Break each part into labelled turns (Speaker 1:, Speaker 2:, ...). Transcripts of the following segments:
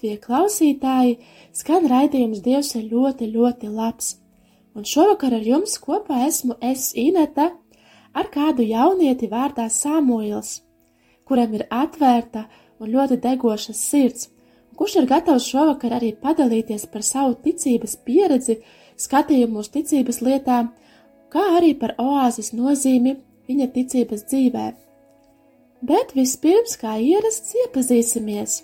Speaker 1: Latvija klausītāji! Skan raidījums Dievs ir ļoti, ļoti labs. Un šovakar ar jums kopā esmu es Inete ar kādu jaunieti vārdā Samuils, kuram ir atvērta un ļoti degoša sirds, un kurš ir gatavs šovakar arī padalīties par savu ticības pieredzi, skatījumu uz ticības lietām, kā arī par oāzes nozīmi viņa ticības dzīvēm. Bet vispirms, kā ierasts, iepazīsimies.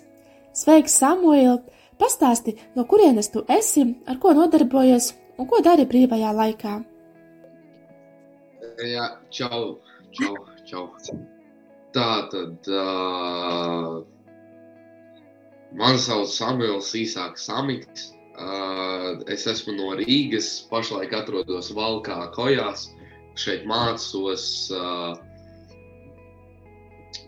Speaker 1: Sveiks, Samuēl! Pastāsti, no kurienes tu esi, ar ko nodarbojies un ko dari brīvajā laikā?
Speaker 2: Jā, čau, čau, čau. Tā tad uh, man sauc Samuēls īsāk Samiks. Uh, es esmu no Rīgas, pašlaik atrodos Valkā kojās. Šeit mācos uh,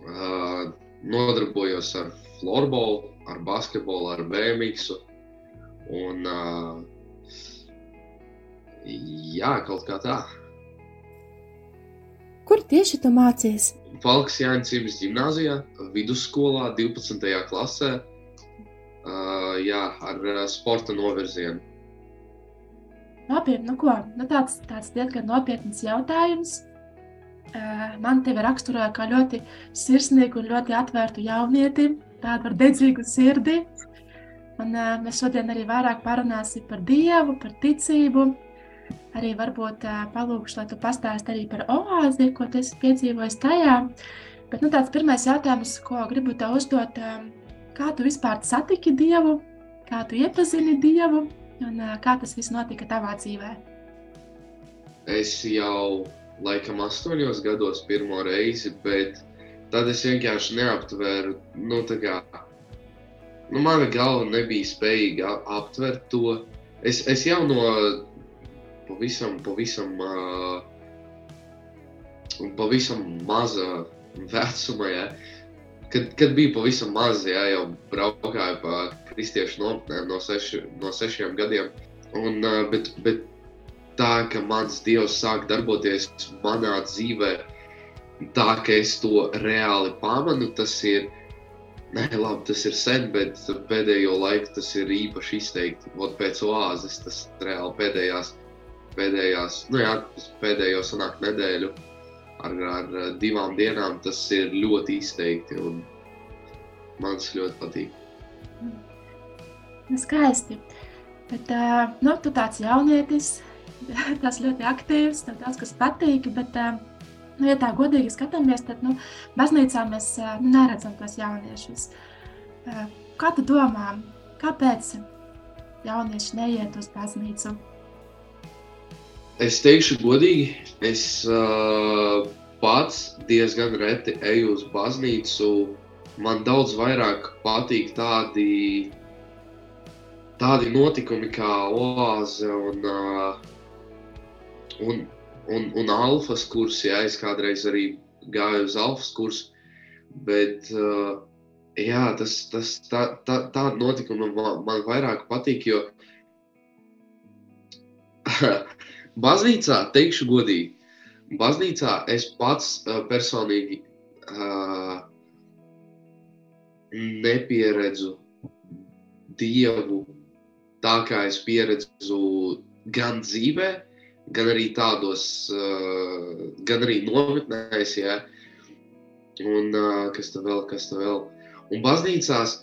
Speaker 2: Uh, nodarbojos ar florbolu, ar basketbolu, ar BMX. Un, uh, jā, kaut kā tā.
Speaker 1: Kur tieši tu mācies?
Speaker 2: Falks Jānis gimnājā, vidusskolā, 12. klasē. Uh, jā, ar uh, sporta novirzienu.
Speaker 1: Nopietni, nu ko? Nu tāds, tāds diezgan nopietns jautājums. Eh, man tevi raksturoja kā ļoti sirsnīgu un ļoti atvērtu jaunieti, tādu ar dedzīgu sirdi. Un, uh, mēs šodien arī vairāk parunāsim par Dievu, par ticību. Arī varbūt uh, palūkšu, lai tu pastāsti arī par oāzi, ko tu esi piedzīvojis tajā. Bet nu, tāds pirmais jautājums, ko gribu tev uzdot, uh, kā tu vispār satiki Dievu, kā tu iepazini Dievu un uh, kā tas viss notika tavā dzīvē?
Speaker 2: Es jau laikam astoņos gados pirmo reizi, bet tad es vienkārši neaptvēru, nu, kā, nu, mana galva nebija spējīga aptvert to. Es, es jau no pavisam, pavisam, uh, pavisam maza vecuma, ja, kad, kad bija pavisam maz, ja, jau braukāju pa kristiešu nometnēm no, seši, no sešiem gadiem, un, uh, bet, bet tā, ka mans dievs sāk darboties manā dzīvē, tā ka es to reāli pamanu, tas ir. Nē, labi, tas ir sen, bet pēdējo laiku tas ir īpaši izteikti. Vot pēc oāzes tas reāli pēdējās, pēdējās, nu jā, pēdējo sanāk nedēļu ar, ar divām dienām tas ir ļoti izteikti un man tas ļoti patīk.
Speaker 1: Nu, skaisti. Bet, uh, nu, tu tāds jaunietis, tas ļoti aktīvs, tev daudz kas patīk, bet, nu, ja tā godīgi skatāmies, tad, nu, baznīcā mēs nu, neredzam tos jauniešus. Kā tu domā, kāpēc jaunieši neiet uz baznīcu?
Speaker 2: Es teikšu godīgi, es uh, pats diezgan reti eju uz baznīcu. Man daudz vairāk patīk tādi, tādi notikumi kā oāze un uh, un, un, un alfas kursi, jā, es kādreiz arī gāju uz alfas kursu, bet uh, jā, tas, tas tā, tā, tāda notikuma man, man vairāk patīk, jo baznīcā, teikšu godīgi, baznīcā es pats uh, personīgi uh, nepieredzu Dievu tā, kā es pieredzu gan dzīvē, gan arī tādos, uh, gan arī nometnēs, ja? un uh, kas tā vēl, kas tā vēl. Un baznīcās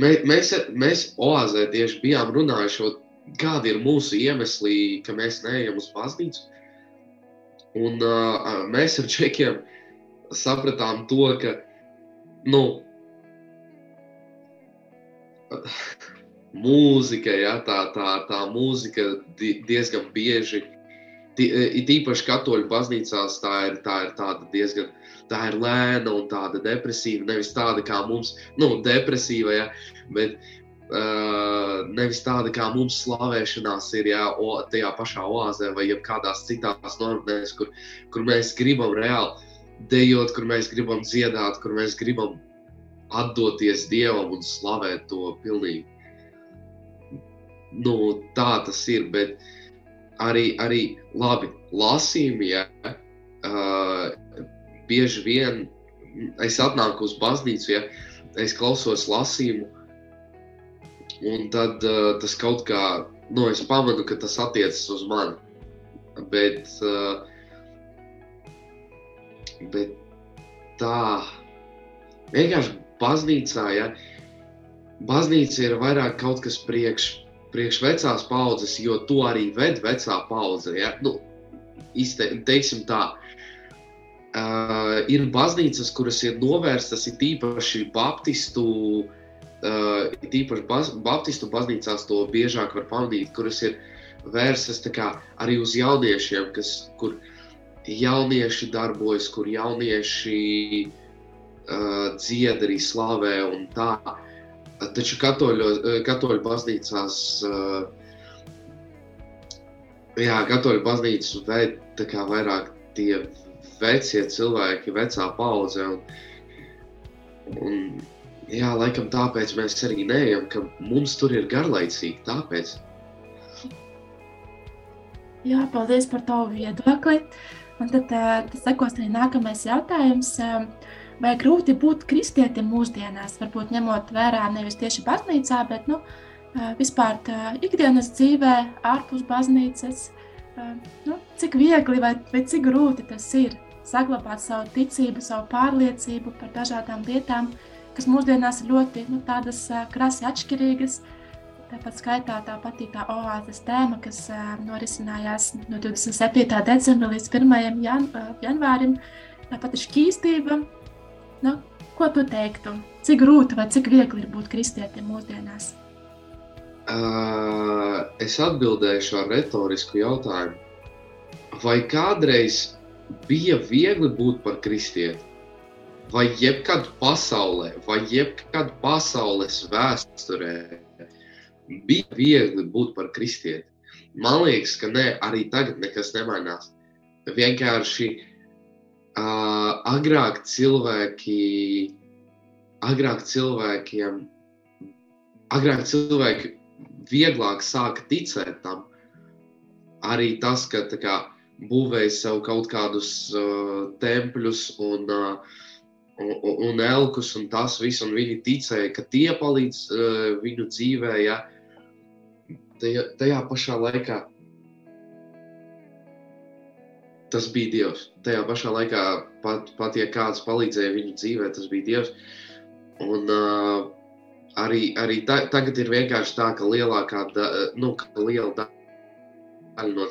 Speaker 2: mē, mēs, mēs oāzē tieši bijām runājuši, kādi ir mūsu iemesli, ka mēs neejam uz baznīcu. Un uh, mēs ar čekiem sapratām to, ka, nu, mūzika, ja, tā, tā, tā mūzika diezgan bieži It īpaši katoļu baznīcās tā ir, tā ir tāda diezgan tā ir lēna un tāda depresīva. Nevis tāda kā mums, nu, depresīva, ja, bet uh, nevis tāda kā mums slavēšanās ir, ja, o, tajā pašā oāzē vai kādās citās normēs, kur, kur mēs gribam reāli dejot, kur mēs gribam dziedāt, kur mēs gribam atdoties Dievam un slavēt to pilnīgi. Nu, tā tas ir, bet arī, arī labi lasījumi, ja, uh, bieži vien es atnāku uz baznīcu, ja es klausos lasījumu, un tad uh, tas kaut kā, nu, es pamanu, ka tas attiecas uz mani. Bet, uh, bet tā, vienkārši baznīcā, ja, baznīca ir vairāk kaut kas priekš, priekš vecās paudzes, jo to arī ved vecā paudze. Ja? Nu, izte, teiksim tā, uh, ir baznīcas, kuras ir novērstas, ir tīpaši baptistu, uh, tīpaši baz, baptistu baznīcās to biežāk var pamanīt, kuras ir vērstas kā, arī uz jauniešiem, kas, kur jaunieši darbojas, kur jaunieši uh, dzied arī slavē un tā. Taču katoļu, katoļu baznīcās, uh, jā, katoļu baznīcas veid vairāk tie vecie cilvēki, vecā paudze. Un, un, jā, laikam tāpēc mēs arī neejam, ka mums tur ir garlaicīgi. Tāpēc.
Speaker 1: Jā, paldies par tavu viedokli. Un tad tas sekos arī nākamais jautājums. Vai grūti būt kristietim mūsdienās, varbūt ņemot vērā nevis tieši baznīcā, bet nu, vispār ikdienas dzīvē, ārpus baznīcas? Nu, cik viegli vai, vai cik grūti tas ir saglabāt savu ticību, savu pārliecību par dažādām lietām, kas mūsdienās ir ļoti nu, tādas krasi atšķirīgas. Tāpat skaitā tā patīkā oāzes tēma, kas uh, norisinājās no 27. decembra līdz 1. Jan, uh, janvārim. Tāpat ir šķīstība. Nu, ko tu teiktu? Cik grūti vai cik viegli ir būt kristietim mūsdienās?
Speaker 2: Uh, es atbildēšu ar retorisku jautājumu. Vai kādreiz bija viegli būt par kristieti. Vai jebkad pasaulē, vai jebkad pasaules vēsturē bija viegli būt par kristieti? Man liekas, ka nē, arī tagad nekas nemainās. Vienkārši uh, agrāk cilvēki, agrāk cilvēkiem, agrāk cilvēki vieglāk sāka ticēt tam. Arī tas, ka kā, būvēja sev kaut kādus uh, tempļus un, uh, un, un elkus un tas viss, un viņi ticēja, ka tie palīdz uh, viņu dzīvē, ja tajā, tajā pašā laikā tas bija Dievs. Tajā pašā laikā, pat, pat ja kāds palīdzēja viņu dzīvē, tas bija Dievs. Un, uh, arī, arī ta, tagad ir vienkārši tā, ka lielākā da, nu, ka liela daļa no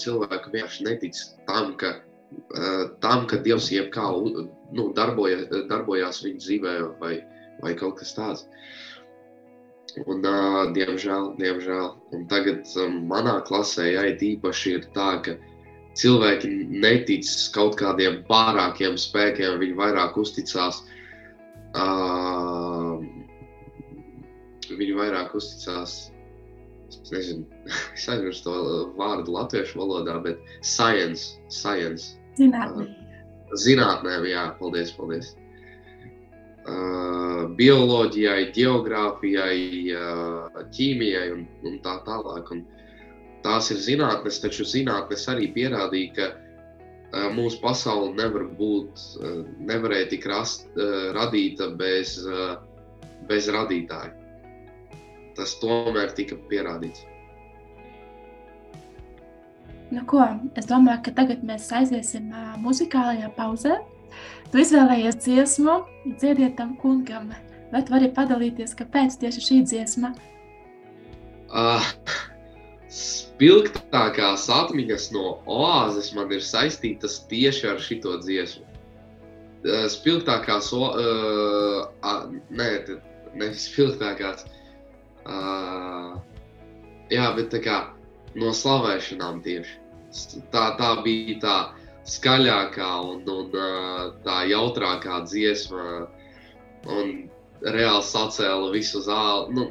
Speaker 2: cilvēki vienkārši netic tam, ka, uh, tam, ka Dievs jebkā nu, darboja, darbojās viņa dzīvē vai, vai kaut kas tāds. Un, uh, diemžēl, diemžēl. Un tagad um, manā klasē jā, īpaši ir tā, ka cilvēki netic kaut kādiem pārākiem spēkiem, viņi vairāk uzticās. Uh, viņi vairāk uzticās es nezinu, es aizmirsu to vārdu latviešu valodā, bet science, science.
Speaker 1: Zinātnē.
Speaker 2: Uh, zinātnē, jā, paldies, paldies. Uh, bioloģijai, geogrāfijai, uh, ķīmijai un, un tā tālāk. Un tās ir zinātnes, taču zinātnes arī pierādīja, ka uh, mūsu pasaule nevar būt, uh, nevarēja tik rast, uh, radīta bez, uh, bez radītāja tas tomēr tika pierādīts.
Speaker 1: Nu, ko, es domāju, ka tagad mēs aiziesim uh, muzikālajā pauzē. Tu izvēlējies dziesmu, dziediet tam kungam. Vai tu vari padalīties, kāpēc tieši šī dziesma?
Speaker 2: Uh, spilgtākās atmiņas no oāzes man ir saistītas tieši ar šito dziesmu. Uh, spilgtākās, uh, uh, nē, nevis spilgtākās, uh, Uh, jā, bet tā kā no slavēšanām tieši. tā, tā bija tā skaļākā un, un tā jautrākā dziesma. Un reāli sacēla visu zāli. Nu,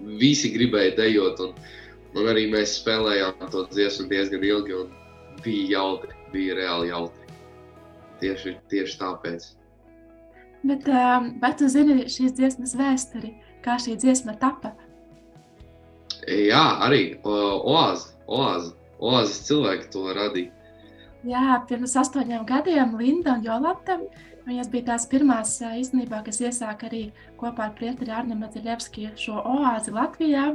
Speaker 2: visi gribēja dejot, un, un arī mēs spēlējām to dziesmu diezgan ilgi. Bija jautri, bija reāli jautri. Tieši, tieši tāpēc.
Speaker 1: Bet, vai tu zini šīs dziesmas vēsturi, kā šī dziesma tapa?
Speaker 2: Jā, arī oāze, oāze, oāzes cilvēki to radīja.
Speaker 1: Jā, pirms astoņiem gadiem Linda un Jolanta. Viņas bija tās pirmās īstenībā, kas iesāka arī kopā ar prieteri Arnu Madziļevski šo oāzi Latvijā.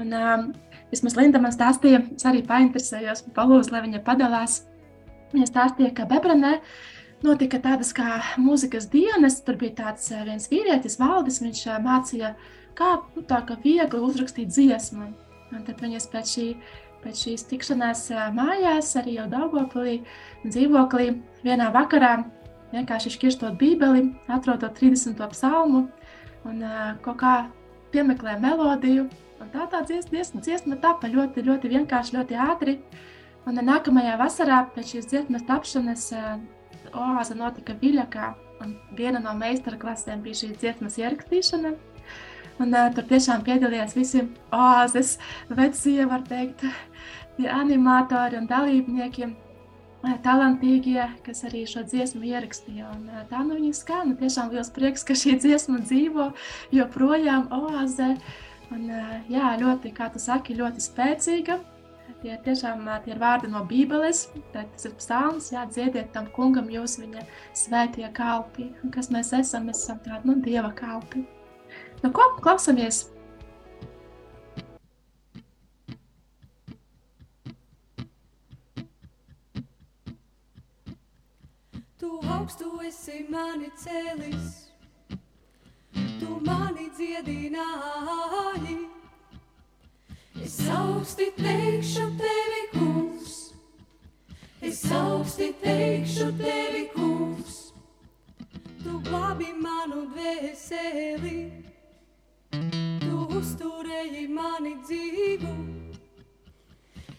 Speaker 1: Un, um, vismaz Linda man stāstīja, es arī painteresējos, palūdzu, lai viņa padalās. Viņa stāstīja, ka Bebranē notika tādas kā mūzikas dienas, tur bija tāds viens vīrietis, Valdis, viņš mācīja kā nu, tā kā viegli uzrakstīt dziesmu. Un tad viņas pēc, šī, pēc šīs tikšanās mājās, arī jau Daugopilī, dzīvoklī, vienā vakarā vienkārši šķirstot bībeli, atrodot 30. psalmu un kaut kā piemeklē melodiju. Un tā tā dziesma, dziesma, dziesma tapa ļoti, ļoti vienkārši, ļoti ātri. Un nākamajā vasarā pēc šīs dziesmas tapšanas uh, oāze notika Viļakā, un viena no meistarklasēm bija šīs dziesmas ierakstīšana. Un, uh, tur tiešām piedalījās visi oāzes vecie, var teikt, animatori un dalībnieki, uh, talantīgie, kas arī šo dziesmu ierakstīja. Un, uh, tā nu viņa skan. Tiešām liels prieks, ka šī dziesma dzīvo joprojām oāzē. Un, uh, jā, ļoti, kā tu saki, ļoti spēcīga. Tie ir tiešām tie ir vārdi no Bībeles. Tas ir psalms, jā, dziediet tam kungam jūs viņa svētie kalpi. Un kas mēs esam? Mēs esam tādi, nu, Dieva kalpi. Nu, ko klausamies?
Speaker 3: Tu augstu esi mani cēlis, mani dziedināji. Es augsti teikšu tevi, kungs, es augsti teikšu tevi, kungs. Tu glābi manu dvēseli uzturēji mani dzīvu.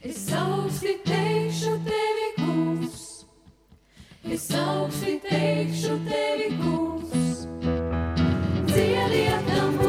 Speaker 3: Es augsti teikšu tevi, kungs, es augsti teikšu tevi, kungs. Dziediet tam kungam,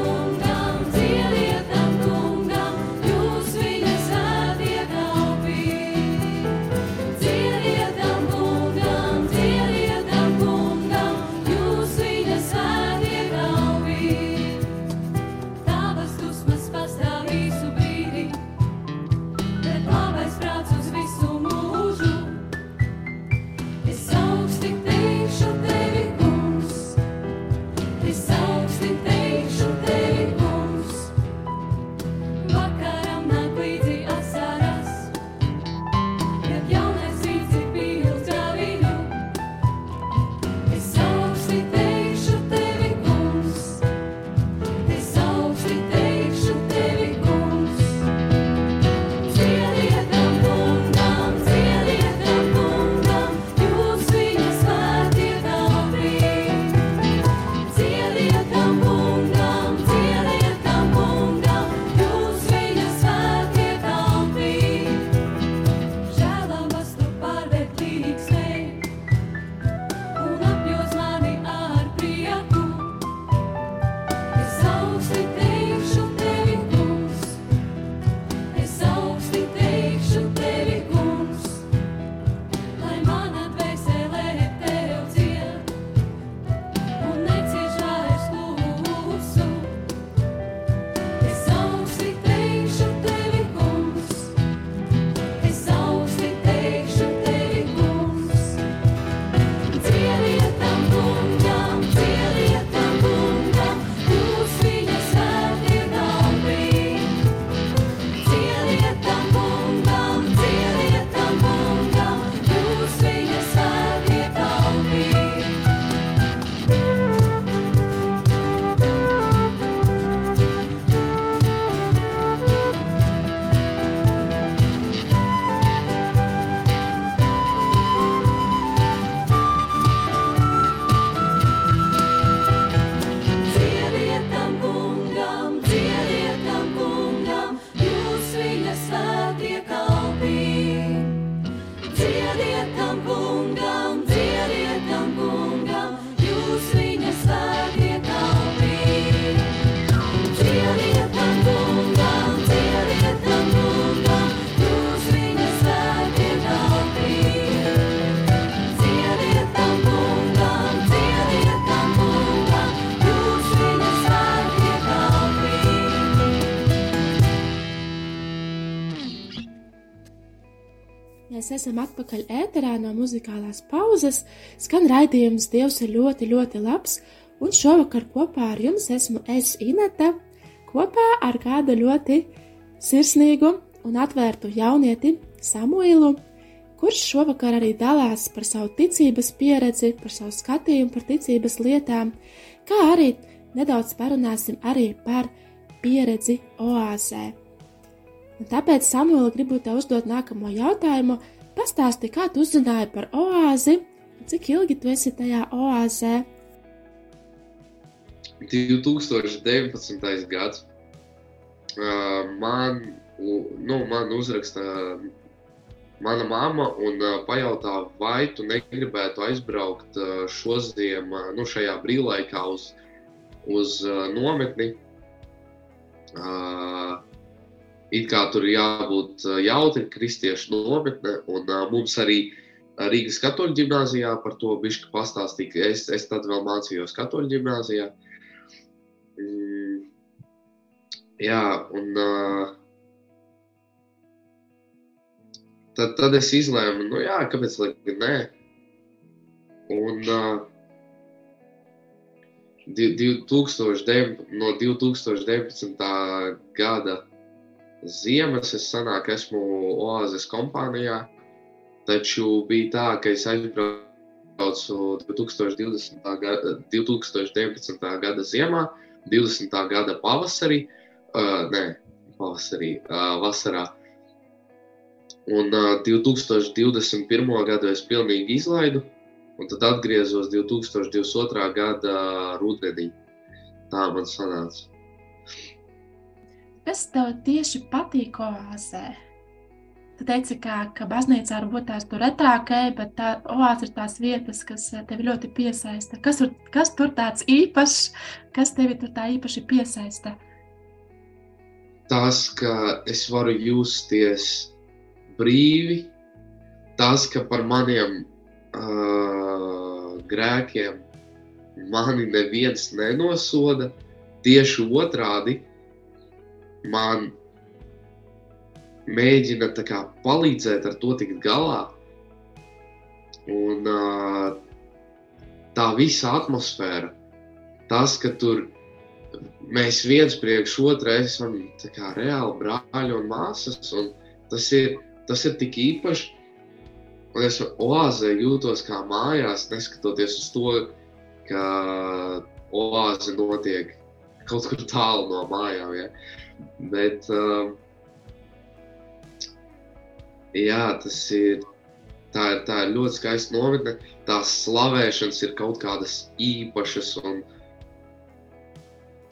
Speaker 1: esam atpakaļ ēterā no muzikālās pauzes. Skan raidījums Dievs ir ļoti, ļoti labs, un šovakar kopā ar jums esmu es Ineta, kopā ar kādu ļoti sirsnīgu un atvērtu jaunieti Samuilu, kurš šovakar arī dalās par savu ticības pieredzi, par savu skatījumu par ticības lietām, kā arī nedaudz parunāsim arī par pieredzi oāzē. Un tāpēc, Samuēl, gribu te uzdot nākamo jautājumu. Pastāsti, kā tu uzzināji par oāzi, cik ilgi tu esi tajā oāzē?
Speaker 2: 2019. gads. Man, nu, man uzraksta mana mamma un pajautā, vai tu negribētu aizbraukt šodien, nu, šajā brīvlaikā uz, uz nometni. Uh, it kā tur ir jābūt jautri, kristiešu nometne, un uh, mums arī Rīgas katoļu ģimnāzijā par to bišķi pastāstīja, es, es tad vēl mācījos katoļu ģimnāzijā. Mm, jā, un uh, tad, tad es izlēmu, nu jā, kāpēc lai nē. Un uh, 2009, no 2019. gada ziemas es sanāku, esmu Oāzes kompānijā, taču bija tā, ka es aizbraucu 2020. gada, 2019. gada ziemā, 20. gada pavasarī, uh, nē, pavasarī, uh, vasarā. Un uh, 2021. gadu es pilnīgi izlaidu, un tad atgriezos 2022. gada rudenī. Tā man sanāca.
Speaker 1: Kas tev tieši patīk oāzē? Tu teici, ka, ka baznīcā varbūt tās tur retāk, bet tā oāze ir tās vietas, kas eh, tevi ļoti piesaista. Kas tur, kas tur tāds īpašs, kas tevi tur tā īpaši piesaista?
Speaker 2: Tas, ka es varu justies brīvi, tas, ka par maniem uh, grēkiem mani neviens nenosoda, tieši otrādi man mēģina kā, palīdzēt ar to tikt galā. Un uh, tā visa atmosfēra, tas, ka tur mēs viens priekš otra esam kā reāli brāļi un māsas, un tas ir, tas ir tik īpaši. Un es oāzē jūtos kā mājās, neskatoties uz to, ka oāze notiek kaut kur tālu no mājām. Ja? Bet, um, jā, tas ir, tā ir, tā ir ļoti skaista nometne. Tās slavēšanas ir kaut kādas īpašas un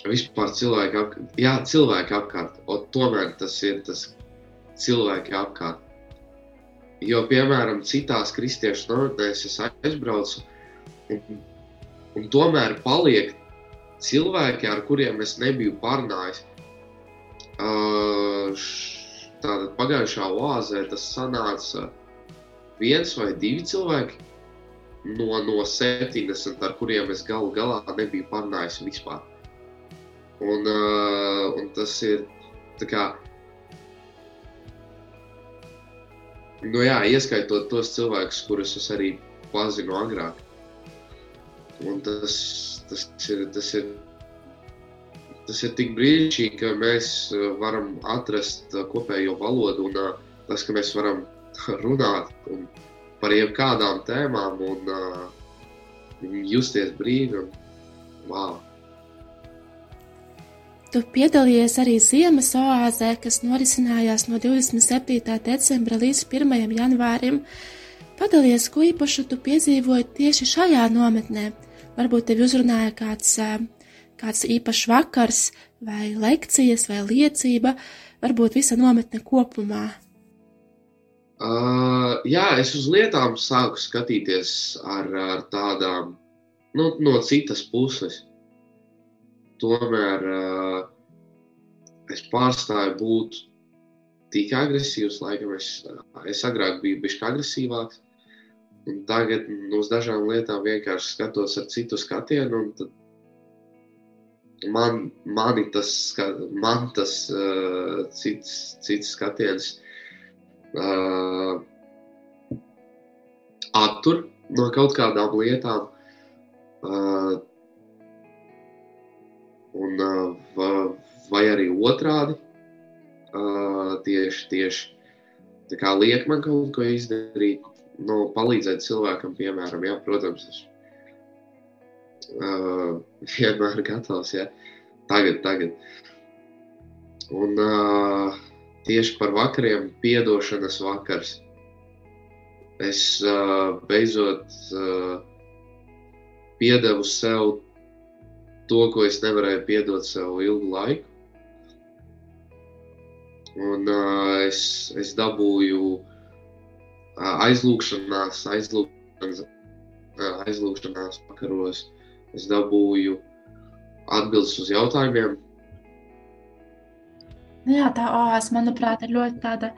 Speaker 2: vispār cilvēki apkārt. Jā, cilvēki apkārt, un tomēr tas ir tas cilvēki apkārt. Jo, piemēram, citās kristiešu nometnēs es aizbraucu, un, un tomēr paliek cilvēki, ar kuriem es nebiju parunājis. Tātad pagājušā oāzē tas sanāca viens vai divi cilvēki no, no 70, ar kuriem es galu galā nebiju parunājis vispār. Un, uh, un tas ir tā kā Nu, jā, ieskaitot tos cilvēkus, kurus es arī pazinu agrāk. Un tas, tas, ir, tas, ir, tas ir tik brīnišķīgi, ka mēs uh, varam atrast uh, kopējo valodu un uh, tas, ka mēs varam runāt un par jebkādām tēmām un justies brīvi. Wow.
Speaker 1: Tu piedalījies arī ziemas oāzē, kas norisinājās no 27. decembra līdz 1. janvārim. Padalies, ko īpašu tu piedzīvoji tieši šajā nometnē. Varbūt tevi uzrunāja kāds, kāds īpašs vakars, vai lekcijas, vai liecība, varbūt visa nometne kopumā.
Speaker 2: Uh, jā, es uz lietām sāku skatīties ar, ar tādām nu, no citas puses. Tomēr uh, es pārstāju būt tik agresīvs, laikam es, es agrāk biju bijis agresīvāks. Un tagad uz dažām lietām vienkārši skatos ar citu skatienu. tad Man, mani tas, man tas uh, cits, cits skatiens uh, attur no kaut kādām lietām. Uh, un, uh, va- vai arī otrādi, uh, tieši, tieši liek man kaut ko izdarīt, nu, palīdzēt cilvēkam, piemēram, jā, protams, es uh, vienmēr gatavs, jā, tagad, tagad. Un uh, tieši par vakariem piedošanas vakars. Es uh, beidzot uh, piedevu sev to, ko es nevarēju piedot sev ilgu laiku. Un uh, es, es dabūju uh, aizlūgšanās, aizlūgšanās, uh, aizlūgšanās vakaros. Es dabūju atbildes uz jautājumiem.
Speaker 1: Nu Jā, tā oāze, manuprāt, ir ļoti tāda,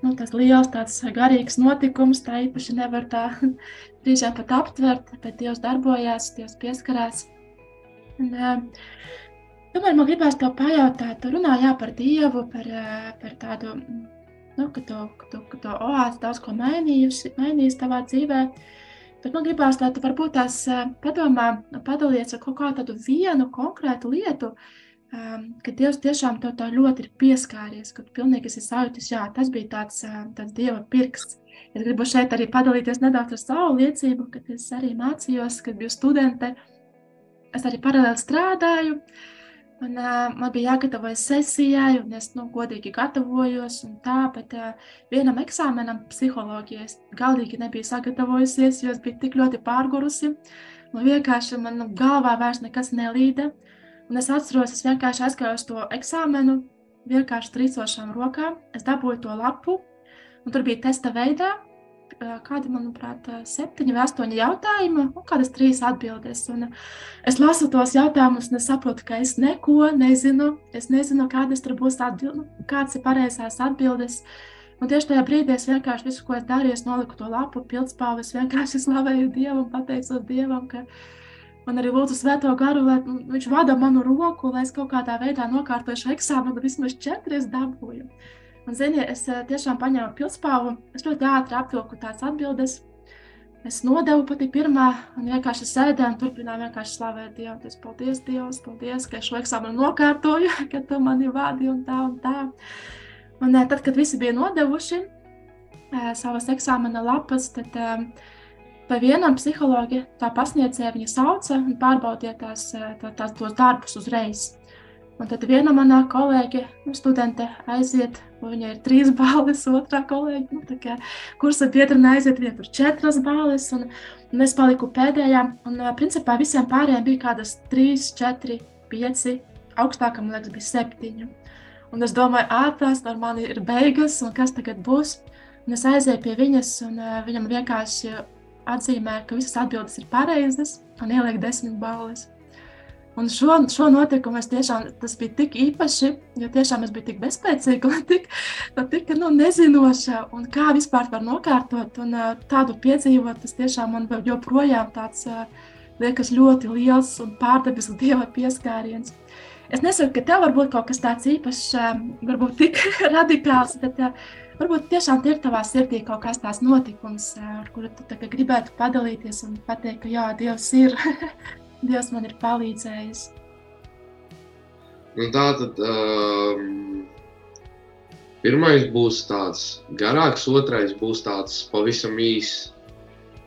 Speaker 1: nu, tas liels, tāds garīgs notikums. Tā īpaši nevar tā brīžā pat aptvert, bet Dievs darbojās, Dievs pieskarās. Un, tomēr man gribās to pajautāt, tu runā jā, par Dievu, par, par tādu, nu, ka tu, ka tu, ka tu oāze daudz ko mainījusi, mainījis tavā dzīvē. Bet man gribās, lai tu varbūt tās padomā, padalies ar kaut kādu vienu konkrētu lietu, ka Dievs tiešām tev tā ļoti ir pieskāries, ka tu pilnīgi esi sajūtis, jā, tas bija tāds, uh, tāds Dieva pirksts. Es gribu šeit arī padalīties nedaudz ar savu liecību, kad es arī mācījos, kad biju studente. Es arī paralēli strādāju, un uh, man bija jāgatavojas sesijai, un es, nu, godīgi gatavojos, tā, bet uh, vienam eksāmenam psiholoģijai es galīgi nebiju sagatavojusies, jo es biju tik ļoti pārgurusi, un vienkārši man nu, galvā vairs nekas nelīda, Un es atceros, es vienkārši aizgāju uz to eksāmenu, vienkārši trīsošām rokām. Es dabūju to lapu, un tur bija testa veidā. Kādi, manuprāt, septiņi vai astoņi jautājumi, un kādas trīs atbildes. Un es lasu tos jautājumus, un es saprotu, ka es neko nezinu. Es nezinu, kādas tur būs atbildes, kādas ir pareizās atbildes. Un tieši tajā brīdī es vienkārši visu, ko es darīju, es noliku to lapu, pildspāvu, es vienkārši slavēju Dievu un pateicos Dievam, ka man arī lūdzu svēto garu, lai viņš vada manu roku, lai es kaut kādā veidā nokārtoju šo eksāmenu, vismaz četras dabūju. Un, zini, es eh, tiešām paņēmu pilspāvu, es ļoti ātri apvilku tās atbildes. Es nodevu pati pirmā, un vienkārši sēdēju un turpināju vienkārši slavēt Dievu. Es paldies, Dievs, paldies, ka šo eksāmenu nokārtoju, ka tu mani vadi un tā un tā. Un eh, tad, kad visi bija nodevuši eh, savas eksāmena lapas, tad Pa vienam psihologi tā pasniedzēja, viņa sauca un pārbaudiet tās, eh, tā, tās tos darbus uzreiz. Un tad viena manā kolēģe, nu, studente, aiziet, viņai ir trīs balvas, otrā kolēģe, nu, tā kā kursa biedrene aiziet, viņai tur četras balvas, un, un es paliku pēdējā. Un, principā, visiem pārējiem bija kādas trīs, četri, pieci, augstākam, liekas, bija septiņi. Un es domāju, ārprāts, ar mani ir beigas, un kas tagad būs? Un es aizēju pie viņas, un viņam vienkārši atzīmē, ka visas atbildes ir pareizas un ieliek desmit balvas. Un šo, šo notikumu es tiešām, tas bija tik īpaši, jo tiešām es biju tik bezspēcīga un tik, tik nu, nezinoša, un kā vispār var nokārtot un tādu piedzīvot, tas tiešām man joprojām tāds liekas ļoti liels un pārdabisks dieva pieskāriens. Es nesaku, ka tev var būt kaut kas tāds īpašs, varbūt tik radikāls, bet varbūt tiešām ir tavā sirdī kaut kas tāds notikums, ar kuru tu gribētu padalīties un pateikt, ka jā, Dievs ir, Dievs man ir palīdzējis.
Speaker 2: Nu, tā tad um, pirmais būs tāds garāks, otrais būs tāds pavisam īss.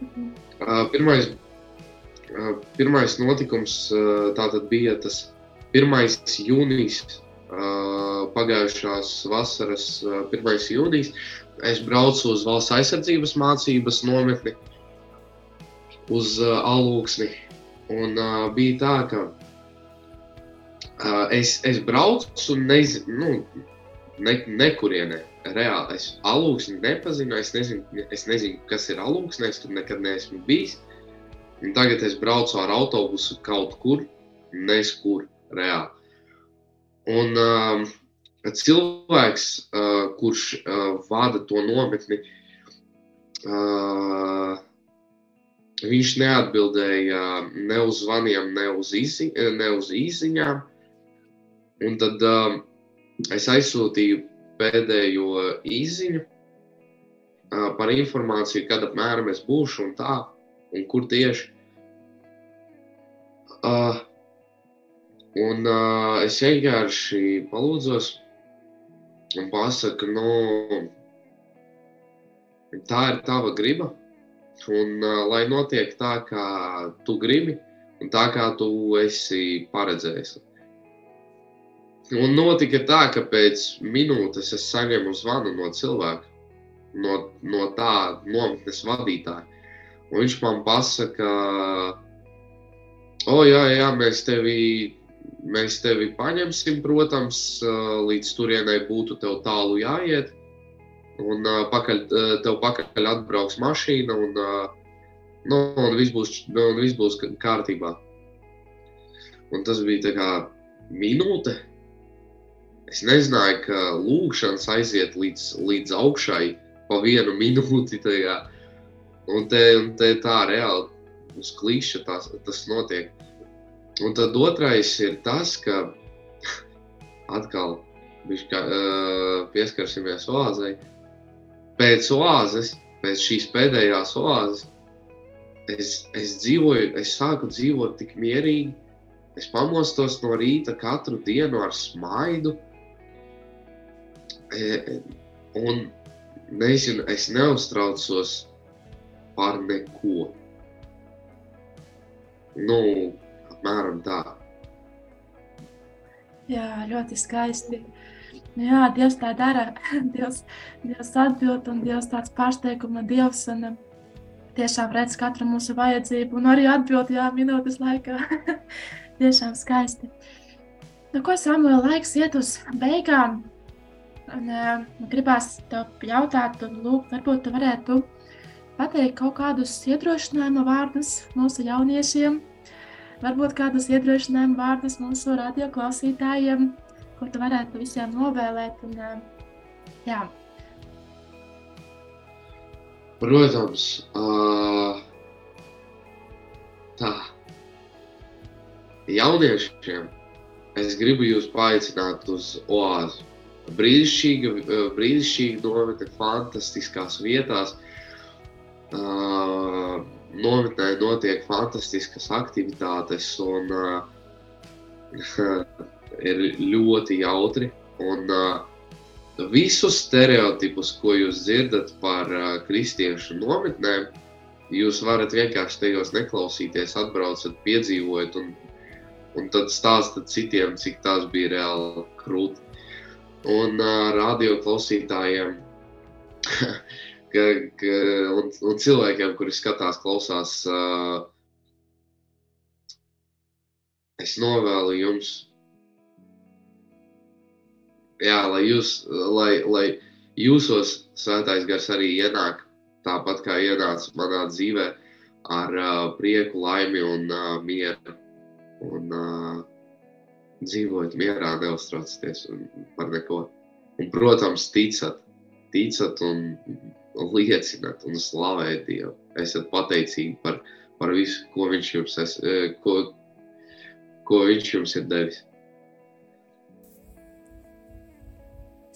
Speaker 2: Uh, pirmais, uh, pirmais notikums uh, tātad bija tas 1. jūnijas, pagājušās vasaras uh, 1. jūnijas. Es braucu uz valsts aizsardzības mācības nometni, uz alūksni. Un uh, bija tā, ka uh, es, es braucu un nezinu, nu, ne, nekurienē. Reāli es alūksni nepazinu, es nezinu, es nezinu, kas ir alūksne, es tur nekad neesmu bijis. Un tagad es braucu ar autobusu kaut kur, neskur reāli. Un um, cilvēks, uh, kurš uh, vada to nometni, uh, viņš neatbildēja ne uz zvaniem, ne uz, izi, ne uz īsiņām. Un tad um, es aizsūtīju pēdējo īsiņu, uh, par informāciju, kad apmēram es būšu un tā, un kur tieši. Uh, un uh, es vienkārši palūdzos un pasaku, nu, tā ir tava griba. Un uh, lai notiek tā, kā tu gribi, un tā kā tu esi paredzējis. Un notika tā, ka pēc minūtes es saņēmu zvanu no cilvēka, no, no tā nometnes vadītāja. Un viņš man pasaka, o, jā, jā, mēs tevi, mēs tevi paņemsim, protams, līdz turienei būtu tev tālu jāiet. Un ā, pakaļ, ā, tev pakaļ atbrauks mašīna, un, ā, nu, un, viss būs, nu, un viss būs kārtībā. Un tas bija tā kā minūte. Es nezināju, ka lūkšanas aiziet līdz, līdz augšai pa vienu minūti. Tajā. Un te, un te tā reāli uz klīša tas, tas notiek. Un tad otrais ir tas, ka atkal bišķi, uh, pieskarsimies oāzei. Pēc oāzes, pēc šīs pēdējās oāzes, es, es dzīvoju, es sāku dzīvot tik mierīgi. Es pamostos no rīta katru dienu ar smaidu. E, un nezinu, es neuztraucos par neko. Nu, apmēram tā.
Speaker 1: Jā, ļoti skaisti. Nu Jā, Dievs tā dara. Dievs, Dievs atbild, un Dievs tāds pārsteiguma Dievs. Un, um, tiešām redz katru mūsu vajadzību, un arī atbild, jā, minūtes laikā. tiešām skaisti. Nu, ko Samuēl laiks iet uz beigām? Un, uh, gribās tev jautāt, un lūgt, varbūt tu varētu pateikt kaut kādus iedrošinājumu vārdus mūsu jauniešiem, varbūt kādus iedrošinājumu vārdus mūsu radio klausītājiem, ko tu varētu visiem novēlēt. Un, jā,
Speaker 2: Protams, uh, tā. Jauniešiem es gribu jūs paaicināt uz oāzi. Brīnišķīga, brīnišķīga nometne, fantastiskās vietās. Uh, nometnē notiek fantastiskas aktivitātes un uh, ir ļoti jautri. Un, uh, visus stereotipus, ko jūs dzirdat par uh, kristiešu nometnēm, jūs varat vienkārši tajos neklausīties, atbraucat, piedzīvojat, un, un tad stāstat citiem, cik tās bija reāli krūti. Un uh, radio klausītājiem ka, ka, un, un cilvēkiem, kuri skatās, klausās, uh, es novēlu jums jā, lai, jūs, lai, lai jūsos svētais gars arī ienāk tāpat kā ienāca manā dzīvē ar uh, prieku, laimi un uh, mieru. Un uh, dzīvojot mierā, neuztraucieties par neko. Un, protams, ticat, ticat un, liecināt un slavēt Dievu. Esat pateicīgi par, par visu, ko viņš jums, es, ko, ko viņš jums ir devis.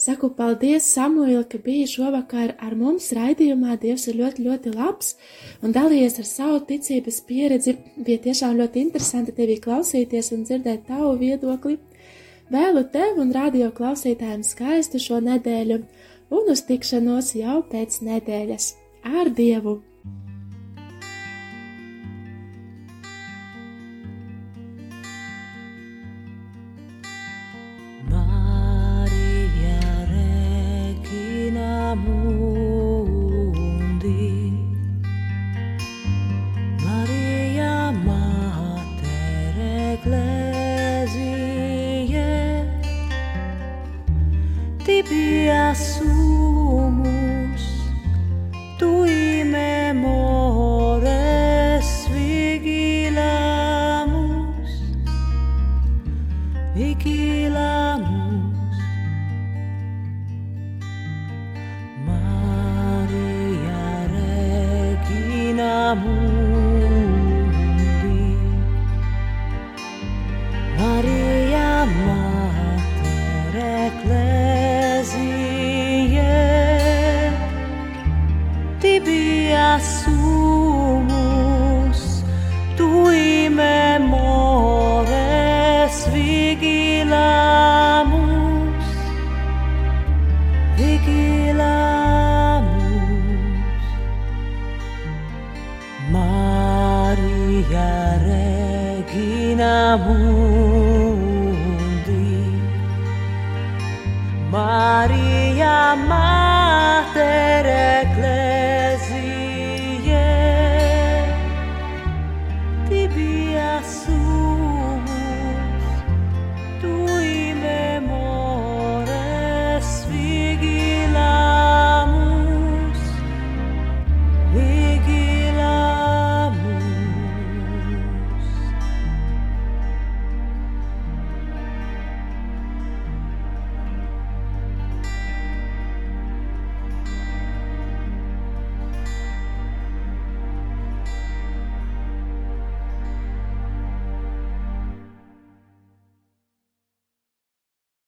Speaker 1: Saku paldies, Samuēl, ka biji šovakar ar mums raidījumā. Dievs ir ļoti, ļoti labs un dalījies ar savu ticības pieredzi. Bija tiešām ļoti interesanti tevi klausīties un dzirdēt tavu viedokli. Vēlu tev un radio klausītājiem skaistu šo nedēļu un uz tikšanos jau pēc nedēļas. Ar Dievu!
Speaker 4: bu